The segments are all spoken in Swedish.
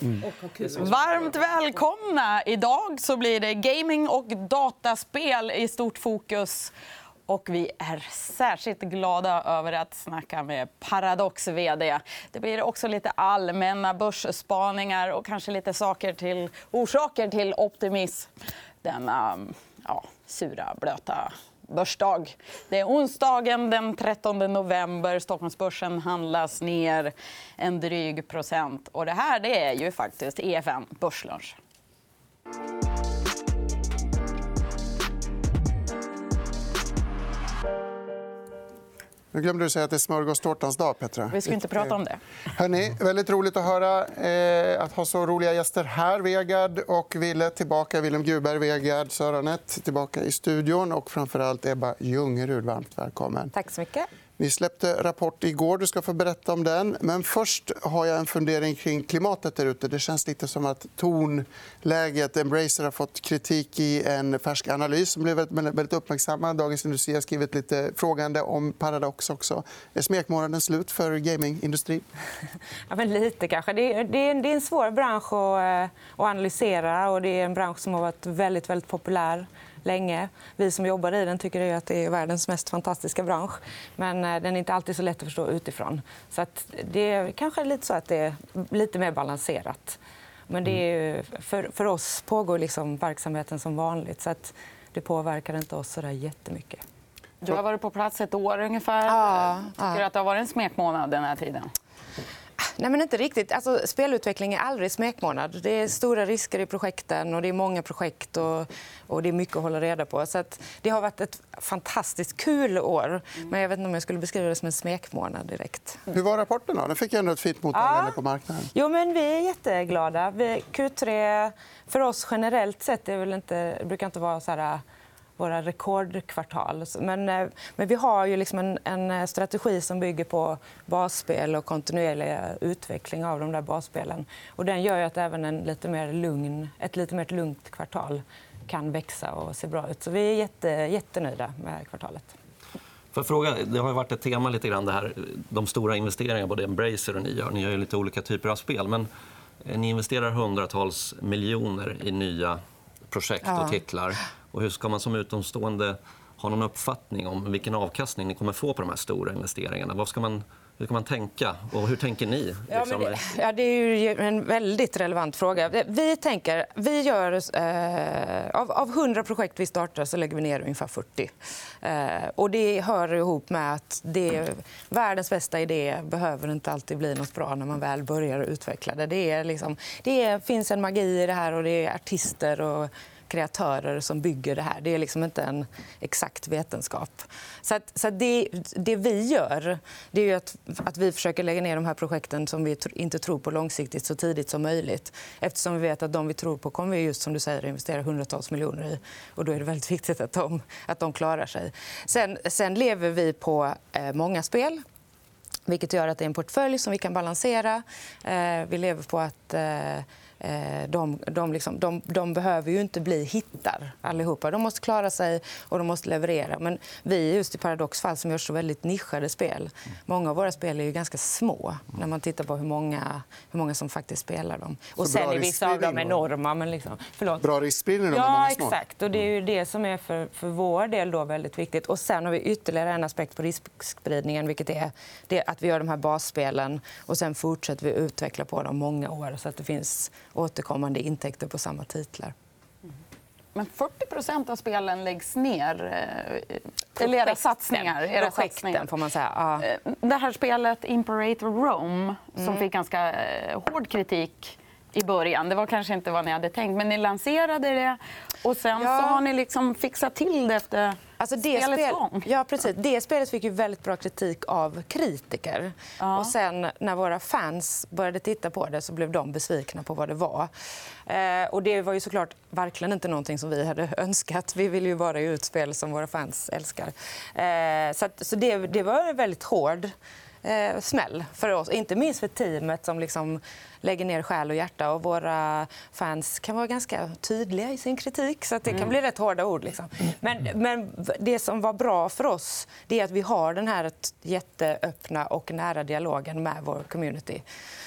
Mm. Varmt välkomna! Idag så blir det gaming och dataspel i stort fokus. Och vi är särskilt glada över att snacka med Paradox vd. Det blir också lite allmänna börsspaningar och kanske lite saker till, orsaker till optimism denna ja, sura, blöta börsdag. Det är onsdagen den 13 november. Stockholmsbörsen handlas ner en dryg procent. Och det här det är ju faktiskt EFN Börslunch. Nu glömde du säga att det är smörgåstårtans dag, Petra. Vi ska inte prata om det. Hörrni, väldigt roligt att höra eh, att ha så roliga gäster här. Vegard och Ville tillbaka. Willem Guberg, Vegard Söranet tillbaka i studion. Och framför allt Ebba Ljungerud. Varmt välkommen. Tack så mycket. Ni släppte rapport igår. Du ska få berätta om den. Men först har jag en fundering kring klimatet där ute. Det känns lite som att tonläget... Embracer har fått kritik i en färsk analys som blev väldigt uppmärksammad. Dagens Industri har skrivit lite frågande om Paradox. också. Är smekmånaden slut för gamingindustrin? Ja, men lite, kanske. Det är, en svår bransch att, eh, att analysera. och Det är en bransch som har varit väldigt, väldigt populär länge. Vi som jobbar i den tycker att det är världens mest fantastiska bransch. Men eh, den är inte alltid så lätt att förstå utifrån. Så att det är kanske lite så att det är lite mer balanserat. Men det är, för, för oss pågår liksom verksamheten som vanligt. Så att det påverkar inte oss så där jättemycket. Du har varit på plats ett år ungefär. Ja, Tycker du att det har varit en smekmånad den här tiden? Nej, men inte riktigt. Alltså, spelutveckling är aldrig smekmånad. Det är stora risker i projekten och det är många projekt och, och det är mycket att hålla reda på. Så det har varit ett fantastiskt kul år. Men jag vet inte om jag skulle beskriva det som en smekmånad direkt. Hur var rapporten? Då? Den fick ändå ett fint mottagande ja. på marknaden. Jo, men vi är jätteglada. Q3 för oss generellt sett är väl inte, det brukar inte vara så här våra rekordkvartal. Men, eh, men vi har ju liksom en, en, eh, strategi som bygger på basspel och kontinuerlig utveckling av de där basspelen. Och den gör att även en lite mer lugn, ett lite mer lugnt kvartal kan växa och se bra ut. Så vi är jätte, jättenöjda med kvartalet. För fråga, det har varit ett tema lite grann det här, de stora investeringarna både Embracer och ni gör. Ni gör lite olika typer av spel. Men eh, ni investerar hundratals miljoner i nya projekt och titlar. Och hur ska man som utomstående ha någon uppfattning om vilken avkastning ni kommer få på de här stora investeringarna? Vad ska man hur kan man tänka? Och hur tänker ni? Liksom? Ja, det, ja, det, är en väldigt relevant fråga. Vi tänker... Vi gör, eh, av, av 100 projekt vi startar så lägger vi ner ungefär 40. Eh, och det hör ihop med att det, världens bästa idé behöver inte alltid bli nåt bra när man väl börjar utveckla det. Det, är liksom, det finns en magi i det här och det är artister och kreatörer som bygger det här. Det är liksom inte en exakt vetenskap. Så, att, så att det, det, vi gör det är att, att vi försöker lägga ner de här projekten som vi inte tror på långsiktigt så tidigt som möjligt. Eftersom vi vet att de vi tror på kommer vi just som du säger investera hundratals miljoner i. Och då är det väldigt viktigt att de, att de klarar sig. Sen, sen lever vi på eh, många spel vilket gör att det är en portfölj som vi kan balansera. Eh, vi lever på att Eh, de, de, liksom, de, de, behöver ju inte bli hittar allihopa. De måste klara sig och de måste leverera. Men vi just i Paradox fall som gör så väldigt nischade spel. Många av våra spel är ju ganska små när man tittar på hur många, hur många som faktiskt spelar dem. Och sen är vissa av dem enorma. Men liksom, förlåt. Bra riskspridning ja, många små. exakt. Och det är ju det som är för, för vår del då väldigt viktigt. Och sen har vi ytterligare en aspekt på riskspridningen vilket är att vi gör de här basspelen och sen fortsätter vi utveckla på dem många år så att det finns återkommande intäkter på samma titlar. Men 40% av spelen läggs ner. Eh, eller era satsningar. Era satsningar. Får man säga. Ja. Eh, det här spelet Imperator Rome, som mm. fick ganska eh, hård kritik i början. Det var kanske inte vad ni hade tänkt, men ni lanserade det. Och sen ja. så har ni liksom fixat till det efter Alltså det, spel... ja, precis. det spelet fick ju väldigt bra kritik av kritiker. Ja. Och sen när våra fans började titta på det så blev de besvikna på vad det var. Eh, och det var ju såklart verkligen inte någonting som vi hade önskat. Vi vill ju vara i utspel som våra fans älskar. Eh, så, att, så det, det var väldigt hård eh, smäll för oss. Inte minst för teamet som liksom lägger ner själ och hjärta. Och våra fans kan vara ganska tydliga i sin kritik, så det kan bli rätt hårda ord. Liksom. Men, men det som var bra för oss det är att vi har den här jätteöppna och nära dialogen med vår community.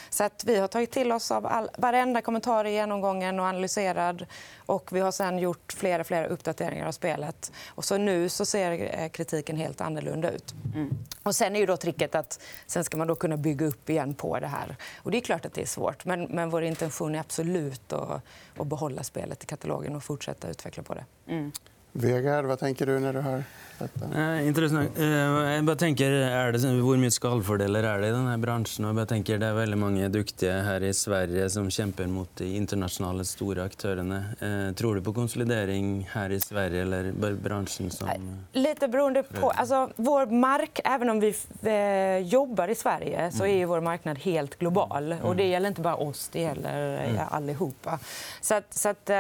Så att vi har tagit till oss av all, varenda kommentar i genomgången och analyserad. Och vi har sen gjort flera, flera uppdateringar av spelet. Och så nu så ser eh, kritiken helt annorlunda ut. Mm. Och sen är ju då tricket att sen ska man då kunna bygga upp igen på det här. Och det är klart att det är svårt, men, men vår intention är absolut att, att behålla spelet i katalogen och fortsätta utveckla på det. Mm. Vegard, vad tänker du när du hör detta? Eh, intressant. Eh, jag bara tänker, är det, hur mycket skallfördelar är det i den här branschen? Och jag tänker, det är väldigt många duktiga här i Sverige som kämpar mot de internationella stora aktörerna. Eh, tror du på konsolidering här i Sverige eller branschen som... Lite beroende på. Alltså, vår mark, även om vi eh, jobbar i Sverige så är vår marknad helt global. Och det gäller inte bara oss, det gäller eh, allihopa. Så, att, så att, eh,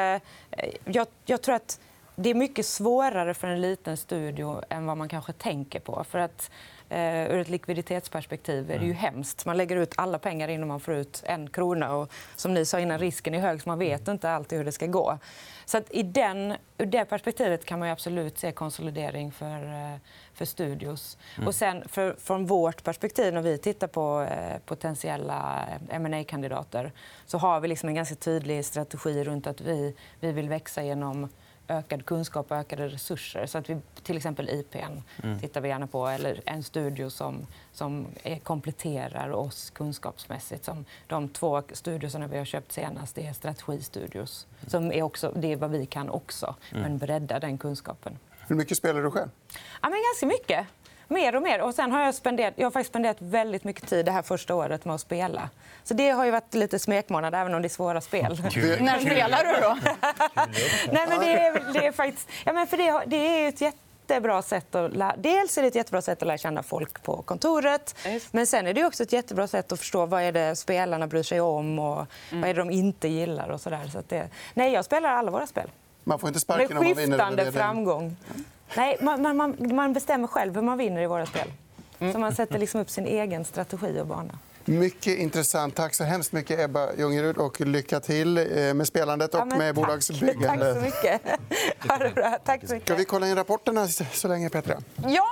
jag, jag tror att det är mycket svårare för en liten studio än vad man kanske tänker på. För att, eh, ur ett likviditetsperspektiv är det ju mm. hemskt. Man lägger ut alla pengar innan man får ut en krona. Och, som ni sa innan, risken är hög, så man vet inte alltid hur det ska gå. Så att i den, ur det perspektivet kan man absolut se konsolidering för, eh, för studios. Mm. Och sen för, från vårt perspektiv, när vi tittar på eh, potentiella ma kandidater så har vi liksom en ganska tydlig strategi runt att vi, vi vill växa genom ökad kunskap och ökade resurser. Så att vi, till exempel IPN mm. tittar vi gärna på, eller en studio som, som är, kompletterar oss kunskapsmässigt. Som de två studiosarna vi har köpt senast det är strategistudios. Som är också, det är vad vi kan också, mm. men bredda den kunskapen. Hur mycket spelar du själv? Ja, men ganska mycket. Mer och mer. Och sen har jag, spenderat, jag har faktiskt spenderat väldigt mycket tid det här första året med att spela. Så det har ju varit lite smekmånad, även om det är svåra spel. När spelar du då? Nej, men det, är, det är faktiskt... Ja, men för det, det är ett jättebra sätt att lära... Dels är det ett jättebra sätt att lära känna folk på kontoret. Men sen är det också ett jättebra sätt att förstå vad är det spelarna bryr sig om och mm. vad är det de inte gillar. Och så där. Så det... Nej, jag spelar alla våra spel. Man får inte sparken Med skiftande framgång. Nej, man, man, man, bestämmer själv hur man vinner i våra spel. Så man sätter liksom upp sin egen strategi och bana. Mycket intressant. Tack så hemskt mycket, Ebba Ljungerud. Och lycka till eh, med spelandet och ja, med tack. bolagsbyggandet. Tack så mycket. Ha det bra. Tack så mycket. Ska vi kolla in rapporterna så länge, Petra? Ja,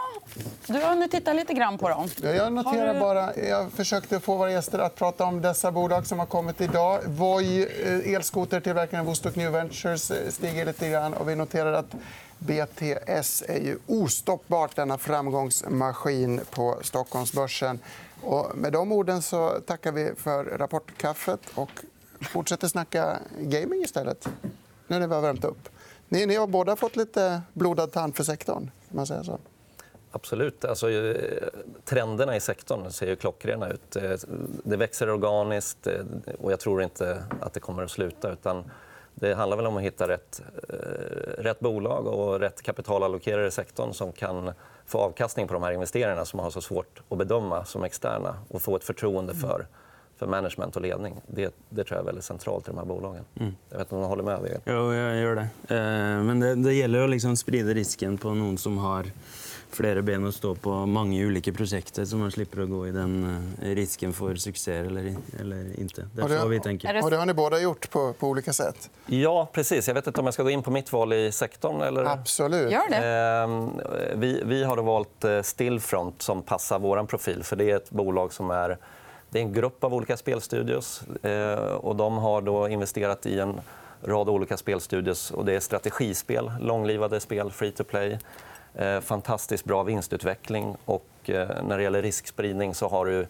du har hunnit titta lite grann på dem. Jag noterar du... bara... Jag försökte få våra gäster att prata om dessa bolag som har kommit idag. Voi, eh, elskotertillverkaren Vostok New Ventures, eh, stiger lite grann. Och vi noterar att BTS är ju ostoppbart, denna framgångsmaskin på Stockholmsbörsen. Och med de orden så tackar vi för rapportkaffet och fortsätter snacka gaming istället. Nu när vi har värmt upp. Ni, ni har båda fått lite blodad tand för sektorn. man säga så. Absolut. Alltså, eh, trenderna i sektorn ser ju klockrena ut. Eh, det växer organiskt eh, och jag tror inte att det kommer att sluta. Utan det handlar väl om att hitta rätt, rätt bolag och rätt kapitalallokerare i sektorn som kan få avkastning på de här investeringarna som man har så svårt att bedöma som externa och få ett förtroende mm. för, för management och ledning. Det, det tror jag är väldigt centralt i de här bolagen. Mm. Jag vet inte om du håller med? Jo, jag gör det. Men det, det gäller att liksom sprida risken på någon som har flera ben att stå på, många olika projekt så man slipper att gå i den eh, risken för succé eller, eller inte. Det är så vi tänker. Och det har ni båda gjort på, på olika sätt. Ja, precis. Jag vet inte om jag ska gå in på mitt val i sektorn. Eller... Absolut. Gör det. Ehm, vi, vi har valt eh, Stillfront som passar vår profil. För Det är ett bolag som är det är en grupp av olika spelstudios. Eh, och de har då investerat i en rad olika spelstudios. Och det är strategispel, långlivade spel, free to play. Eh, fantastiskt bra vinstutveckling. Och, eh, när det gäller riskspridning så har du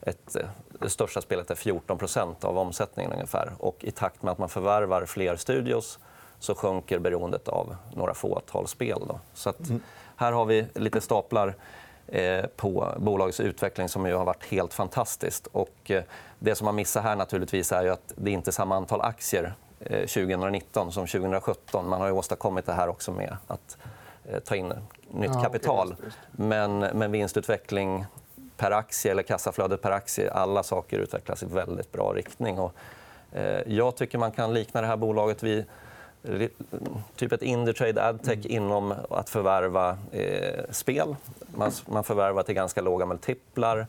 ett, eh, det största spelet är 14% av omsättningen. ungefär. Och I takt med att man förvärvar fler studios så sjunker beroendet av några fåtal spel. Då. Så mm. Här har vi lite staplar på bolagets utveckling som ju har varit helt fantastiskt. Och, det som man missar här naturligtvis är att det inte är samma antal aktier 2019 som 2017. Man har ju åstadkommit det här också med att ta in nytt kapital. Men, men vinstutveckling per aktie eller kassaflödet per aktie, alla saker utvecklas i väldigt bra riktning. Och, eh, jag tycker man kan likna det här bolaget vid typ ett Indutrade Adtech mm. inom att förvärva eh, spel. Man, man förvärvar till ganska låga multiplar.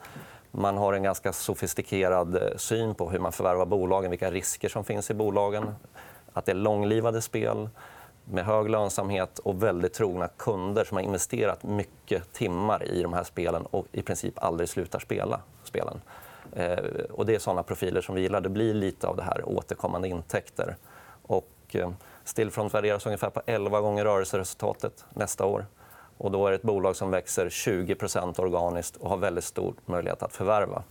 Man har en ganska sofistikerad eh, syn på hur man förvärvar bolagen, vilka risker som finns i bolagen. Att det är långlivade spel med hög lönsamhet och väldigt trogna kunder som har investerat mycket timmar i de här spelen och i princip aldrig slutar spela spelen. Eh, och det är såna profiler som vi gillar. Det blir lite av det här återkommande intäkter. Och eh, Stillfront värderas ungefär på 11 gånger rörelseresultatet nästa år. Och då är det ett bolag som växer 20% organiskt och har väldigt stor möjlighet att förvärva.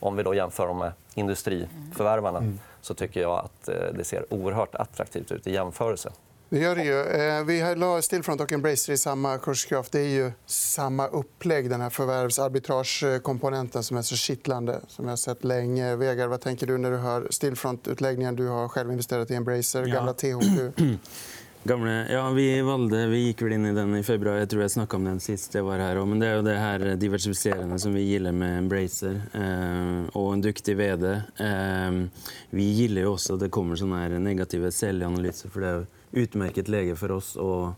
Om vi då jämför dem med industriförvärvarna mm. så tycker jag att eh, det ser oerhört attraktivt ut i jämförelse. Det gör det ju. Eh, vi la Stillfront och Embracer i samma kurskraft. Det är ju samma upplägg, den här förvärvsarbitragekomponenten som är så kittlande. som jag har sett länge. Vegar, vad tänker du när du hör Stillfront-utläggningen? Du har själv investerat i Embracer, gamla THQ. Gamle, ja, vi, valde, vi gick väl in i den i februari. Jag tror jag snakka om den sist jag var här. Men det är det här diversifiserande som vi gillar med Embracer. Eh, och en duktig vd. Eh, vi gillar också att det kommer såna här negativa säljanalyser. För det utmärkt läge för oss att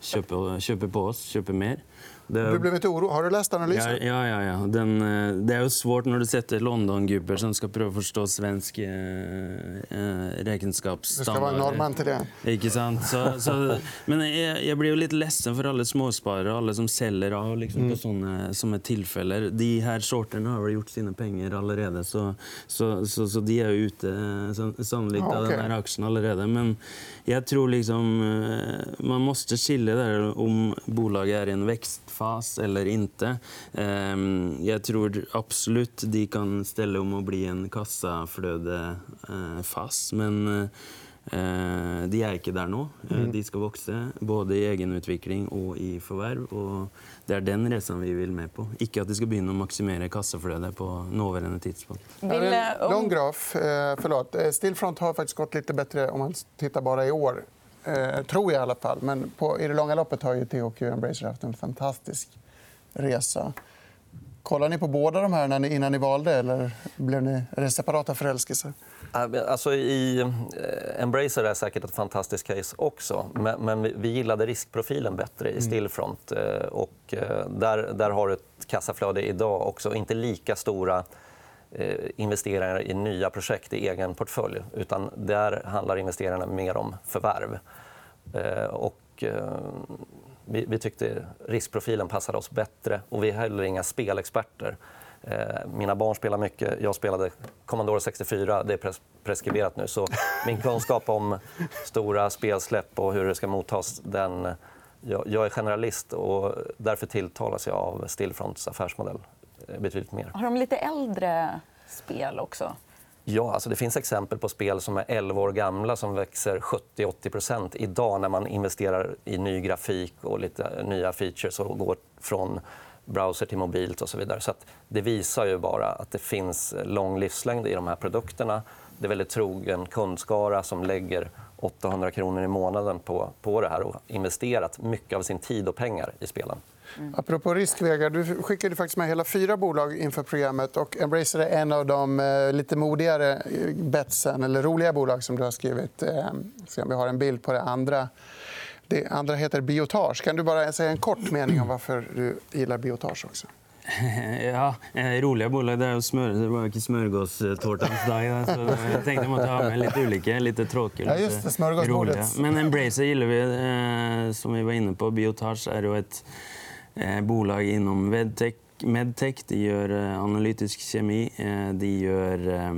köpa, köpa på oss, köpa mer. Det... Du blev inte orolig. Har du läst analysen? Ja, ja, ja. Den, eh, det är ju svårt när du sätter London-gubbar som ska pröva förstå svensk eh, eh räkenskapsstandard. Det ska vara norrman till det. Ikke sant? Så, så, men jag, jag blir ju lite ledsen för alla småsparare, alla som säljer av liksom, mm. på såna som är tillfällen. De här sorterna har väl gjort sina pengar redan, så, så, så, så, de är ute eh, sannolikt ah, okay. av den här aktien redan. Men jag tror liksom man måste skilja där om bolaget är i en växt fas eller inte. Ehm, jag tror absolut de kan ställa om och bli en kassaflödefas, men eh, de är inte där nu. Eh, mm. De ska växa, både i egenutveckling och i förvärv. Och det är den resan vi vill med på. Inte att de ska börja maximera kassaflödet på nuvarande tidspunkt. Lång graf. Eh, förlåt. Stillfront har faktiskt gått lite bättre om man tittar bara i år Eh, tror jag i alla fall. Men på, i det långa loppet har ju THQ Embracer haft en fantastisk resa. Kollar ni på båda de här ni, innan ni valde eller blev ni, är det separata förälskelser? Alltså, I eh, Embracer är säkert ett fantastiskt case också. Men, vi, gillade riskprofilen bättre i mm. Stillfront. Eh, och, där, där har du ett kassaflöde idag också. Inte lika stora Eh, investeringar i nya projekt i egen portfölj. Utan där handlar investerarna mer om förvärv. Eh, och, eh, vi, vi tyckte riskprofilen passade oss bättre. och Vi är heller inga spelexperter. Mina barn spelar mycket. Jag spelade Commodore 64. Det är preskriberat nu. Så min kunskap om stora spelsläpp och hur det ska mottas den... Jag är generalist och därför tilltalas jag av Stillfronts affärsmodell betydligt mer. Har de lite äldre spel också? Ja, alltså det finns exempel på spel som är 11 år gamla som växer 70-80% idag när man investerar i ny grafik och lite nya features och går från browser till mobilt och så vidare. Så det visar ju bara att det finns lång livslängd i de här produkterna. Det är väldigt trogen kundskara som lägger 800 kronor i månaden på, på det här och investerat mycket av sin tid och pengar i spelen. Mm. Apropå risk, Vegard, du skickade faktiskt med hela fyra bolag inför programmet. och Embracer är en av de eh, lite modigare eh, betsen, eller roliga bolag som du har skrivit. Eh, se om vi har en bild på det andra. Det andra heter Biotage. Kan du bara säga en kort mening om varför du gillar Biotage också? Ja, roliga bolag. Det, är smör, det var inte smörgåstårtans dag. Så jag tänkte jag måste ha med lite olika, lite tråkiga, ja, just det. Men Embracer gillar vi, som vi var inne på. Biotage är ju ett bolag inom medtech. Medtech de gör eh, analytisk kemi, eh, de gör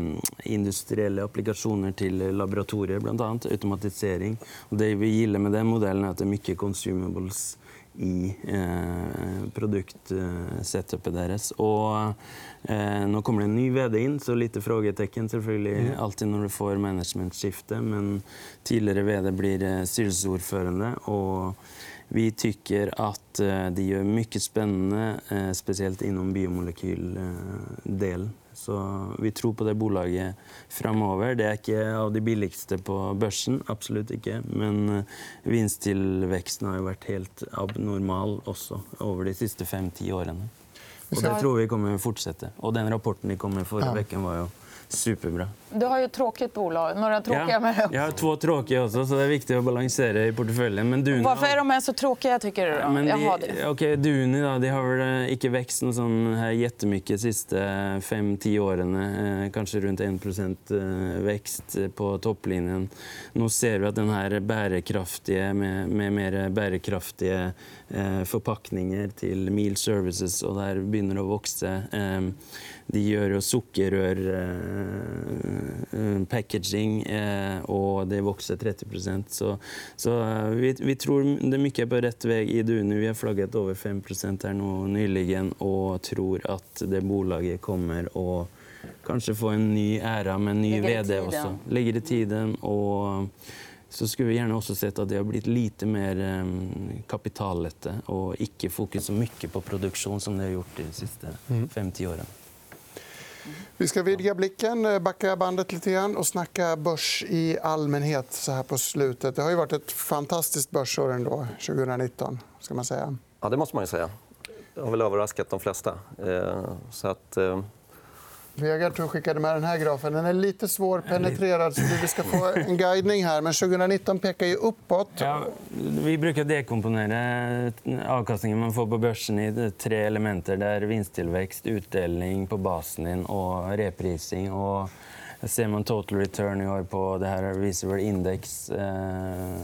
industriella applikationer till laboratorier, bland annat automatisering. Det vi gillar med den modellen är att det är mycket consumables i eh, produktsetupet deras. Och, eh, nu kommer det en ny vd in, så lite frågetecken selvfølgelig alltid när du får managementskifte. Men tidigare vd blir styrelseordförande. Och vi tycker att eh, det gör mycket spännande, eh, speciellt inom biomolekyldelen. Så vi tror på det bolaget framöver. Det är inte av de billigaste på börsen, absolut inte. Men eh, vinsttillväxten har varit helt abnormal också över de fem, tio åren. Och det tror vi kommer att fortsätta. Och den rapporten ni kom med förra veckan var ju superbra. Du har ju ett tråkigt bolag. Några tråkiga med Jag har två tråkiga också, så det är viktigt att balansera i porteføljen. Men Duni, Varför är de så tråkiga, tycker du? Då? men Jaha, de, det. okay, Duni da, de har vel eh, vekst noe sånn her jättemycket de siste fem-ti årene. Eh, kanskje rundt 1 eh, vekst på topplinjen. Nå ser vi at den her bærekraftige, med, med mer bærekraftige eh, forpakninger til Meal Services, og der begynner å vokse. Eh, de gjør jo sukkerrør eh, packaging, eh, og det vokser 30 Så, så eh, vi, vi, tror det er mye på rett vei i Duni. Vi har flagget over 5 her nå nylig og tror at det bolaget kommer å kanskje få en ny æra med en ny VD også. Ligger i tiden. og så skulle vi gjerne også sett at de har blitt lite mer um, kapitallette og ikke fokus så mye på produksjon som de har gjort de siste fem-ti årene. Vi ska vidga blicken, eh, backa bandet lite grann och snacka börs i allmänhet så här på slutet. Det har ju varit ett fantastiskt börsår ändå, 2019. Ska man säga. Ja, det måste man ju säga. Det har väl överraskat de flesta. Eh, så att, eh, Vegard skickade med den här grafen. Den är lite svårpenetrerad, så vi ska få en guidning här. Men 2019 pekar ju uppåt. Ja, vi bruker å dekomponere avkastningen man får på børsen i tre elementer. Det er vinsttilvekst, utdeling på basen og reprising. Og ser man total return i år på det viser vel indeks, eh,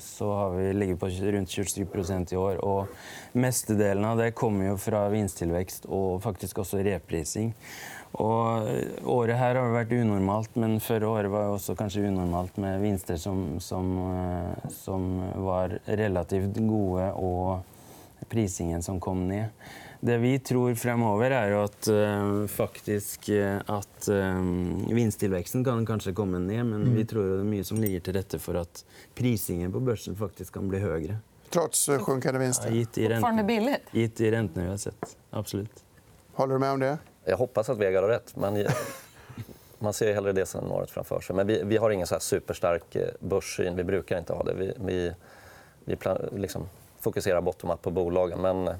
så har vi ligget på rundt 27% i år. Og mestedelen av det kommer jo fra vinsttilvekst og faktisk også reprising. Og året her har vært unormalt, men forrige året var også kanskje unormalt med vinster som, som, eh, som var relativt gode, og prisingen som kom ned. Det vi tror fremover, er jo at eh, faktisk eh, at eh, vinsttilveksten kan kanskje komme ned, men vi tror jo det er mye som ligger til rette for at prisingen på børsen faktisk kan bli høyere. Trots eh, sjunkande Ja, vinster. gitt, rentene, de rentene vi har sett. Absolutt. Håller du med om det? Jag hoppas att Vegard har rätt. Men man ser ju hellre det scenariot framför sig. Men vi, vi har ingen så här superstark eh, börssyn. Vi brukar inte ha det. Vi, vi, vi plan, liksom fokuserar bottom-up på bolagen. Men eh,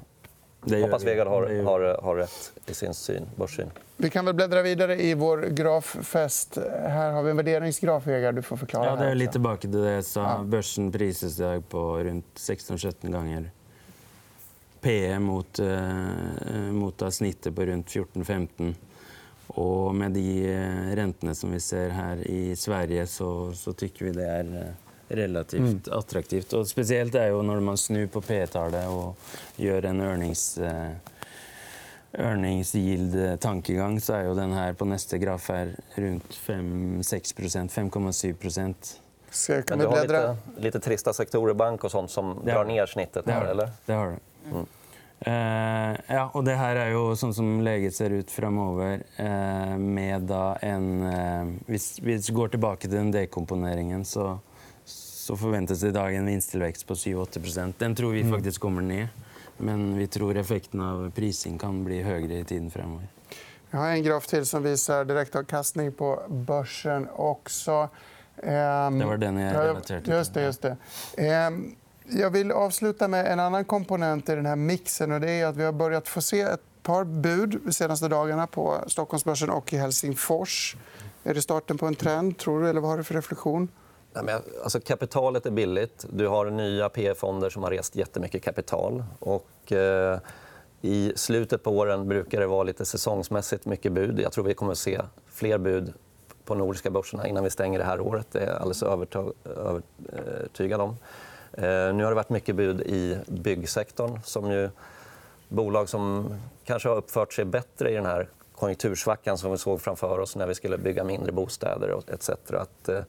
Det gjør hoppas. Vegard har, har, har rätt i sin syn, börssyn. Vi kan väl bläddra vidare i vår graffest. Här har vi en värderingsgraf, Vegard. Du får förklara. Ja, det sa. Ja. Børsen prises i dag på rundt 16-17 ganger PE mot, eh, mot snittet på rundt 14-15. Og med de eh, rentene som vi ser her i Sverige, så, så tykker vi det er eh, relativt attraktivt. Og spesielt er jo når man snur på P-tallet og gjør en earnings... Eh, Earnings-yield-tankegang, så er jo den her på neste graf her rundt 5-6% 5,7 Ska, kan Men vi du har lite, lite trista sektorer, bank och sånt som Det drar du. ner snittet Det här, har du. eller? Det har du. Eh, ja, og det her er jo sånn som leget ser ut framover, eh, med da en eh, Hvis vi går tilbake til den dekomponeringen, så, så forventes det i dag en vinsttilvekst på 7-8 Den tror vi faktisk kommer ned, men vi tror effekten av prising kan bli høyere i tiden fremover. Jag har en graf till som visar direktavkastning på börsen också. Ehm, Det var den jag ja, relaterade till. Just det. Just det. Ehm, jag vill avsluta med en annan komponent i den här mixen. Och det är att vi har börjat få se ett par bud de senaste dagarna på Stockholmsbörsen och i Helsingfors. Är det starten på en trend, tror du? Eller vad har du för reflektion? Nej, men, alltså, kapitalet är billigt. Du har nya PE-fonder som har rest jättemycket kapital. Och, eh, I slutet på åren brukar det vara lite säsongsmässigt mycket bud. Jag tror vi kommer att se fler bud på nordiska börserna innan vi stänger det här året. Det är jag alldeles övertygad om. Eh, nu har det varit mycket bud i byggsektorn. Som ju, bolag som kanske har uppfört sig bättre i den här konjunktursvackan som vi såg framför oss när vi skulle bygga mindre bostäder etc. Att, eh,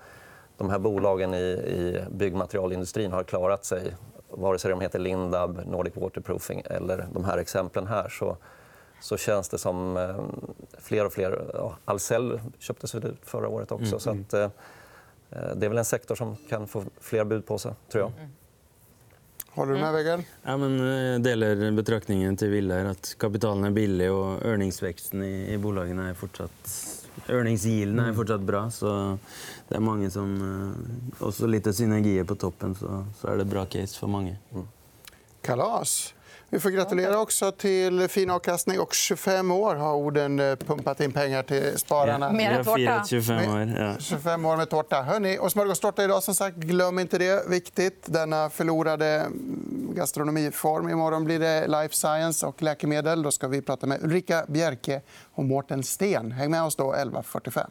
de här bolagen i, i byggmaterialindustrin har klarat sig vare sig de heter Lindab, Nordic Waterproofing eller de här exemplen här så, så känns det som eh, fler och fler... Ja, Ahlsell köptes väl ut förra året också. Så att, eh, det är väl en sektor som kan få fler bud på sig, tror jag. Håller du med, Vegard? Ja, men eh, deler betraktningen til Ville her at kapitalen er billig og earningsveksten i, i bolagene er fortsatt Earningsyielden er fortsatt bra, så det er mange som eh, Også litt synergier på toppen, så, så er det bra case for mange. Kalas. Vi får gratulera också till fin avkastning. Och 25 år har orden eh, pumpat in pengar till spararna. Ja, mer tårta. 25 år, ja. 25 år med tårta. Hörrni, och smörgåstårta idag, som sagt. Glöm inte det. Viktigt. Denna förlorade mm, gastronomiform. Imorgon blir det life science och läkemedel. Då ska vi prata med Ulrika Bjerke och Mårten Sten. Häng med oss då 11.45.